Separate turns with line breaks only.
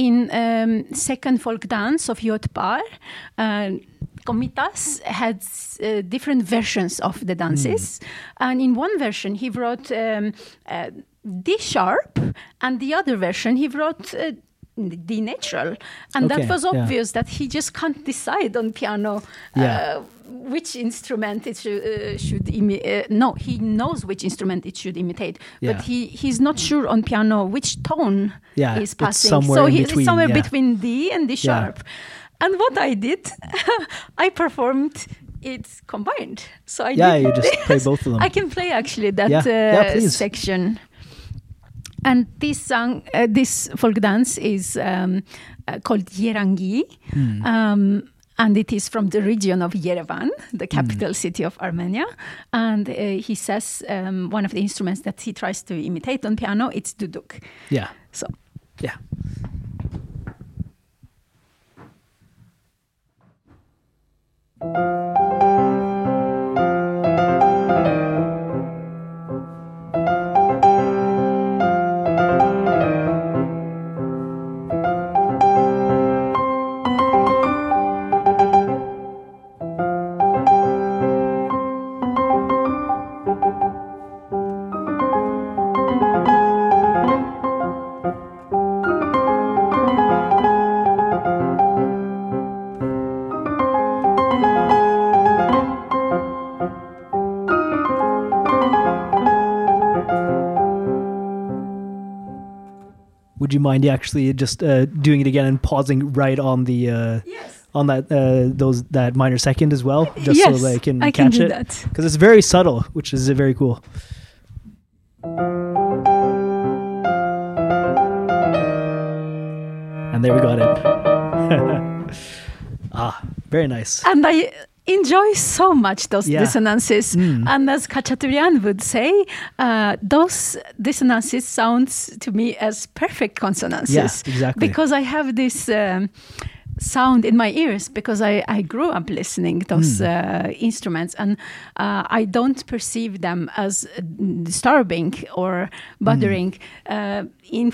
in um, second folk dance of Yot Bar, uh, Komitas had uh, different versions of the dances. And in one version, he wrote um, uh, D sharp, and the other version, he wrote uh, D natural. And
Okay,
that was
yeah.
obvious that he just can't decide on piano.
Yeah.
Which instrument it should, uh, should imi- uh, no he knows which instrument it should imitate
Yeah.
but he he's not sure on piano which tone
Yeah,
is
it's
passing
somewhere
so
in
he,
between,
it's somewhere
yeah.
between D and D sharp and what I did I performed it combined so I
Yeah, you just play both of them.
I can play actually that
Yeah.
Uh, section and this song, uh, this folk dance is um, uh, called Yerangi,
Hmm.
um, and it is from the region of Yerevan, the
Hmm.
capital city of Armenia. And uh, he says um, one of the instruments that he tries to imitate on piano it's duduk.
Yeah.
So
Yeah. Would you mind actually just uh, doing it again and pausing right on the uh, on that uh, those that minor second as well, just
yes,
so they can
I
catch
can
it because it's very subtle, which is uh, very cool. And there we got it. ah, very nice.
And I enjoy so much those
Yeah.
dissonances.
Mm.
And as Khachaturian would say, uh, those dissonances sounds to me as perfect consonances.
Yes, exactly.
Because I have this um, sound in my ears because I, I grew up listening those
Hmm.
uh, instruments and uh, I don't perceive them as uh, disturbing or bothering.
Hmm.
Uh, in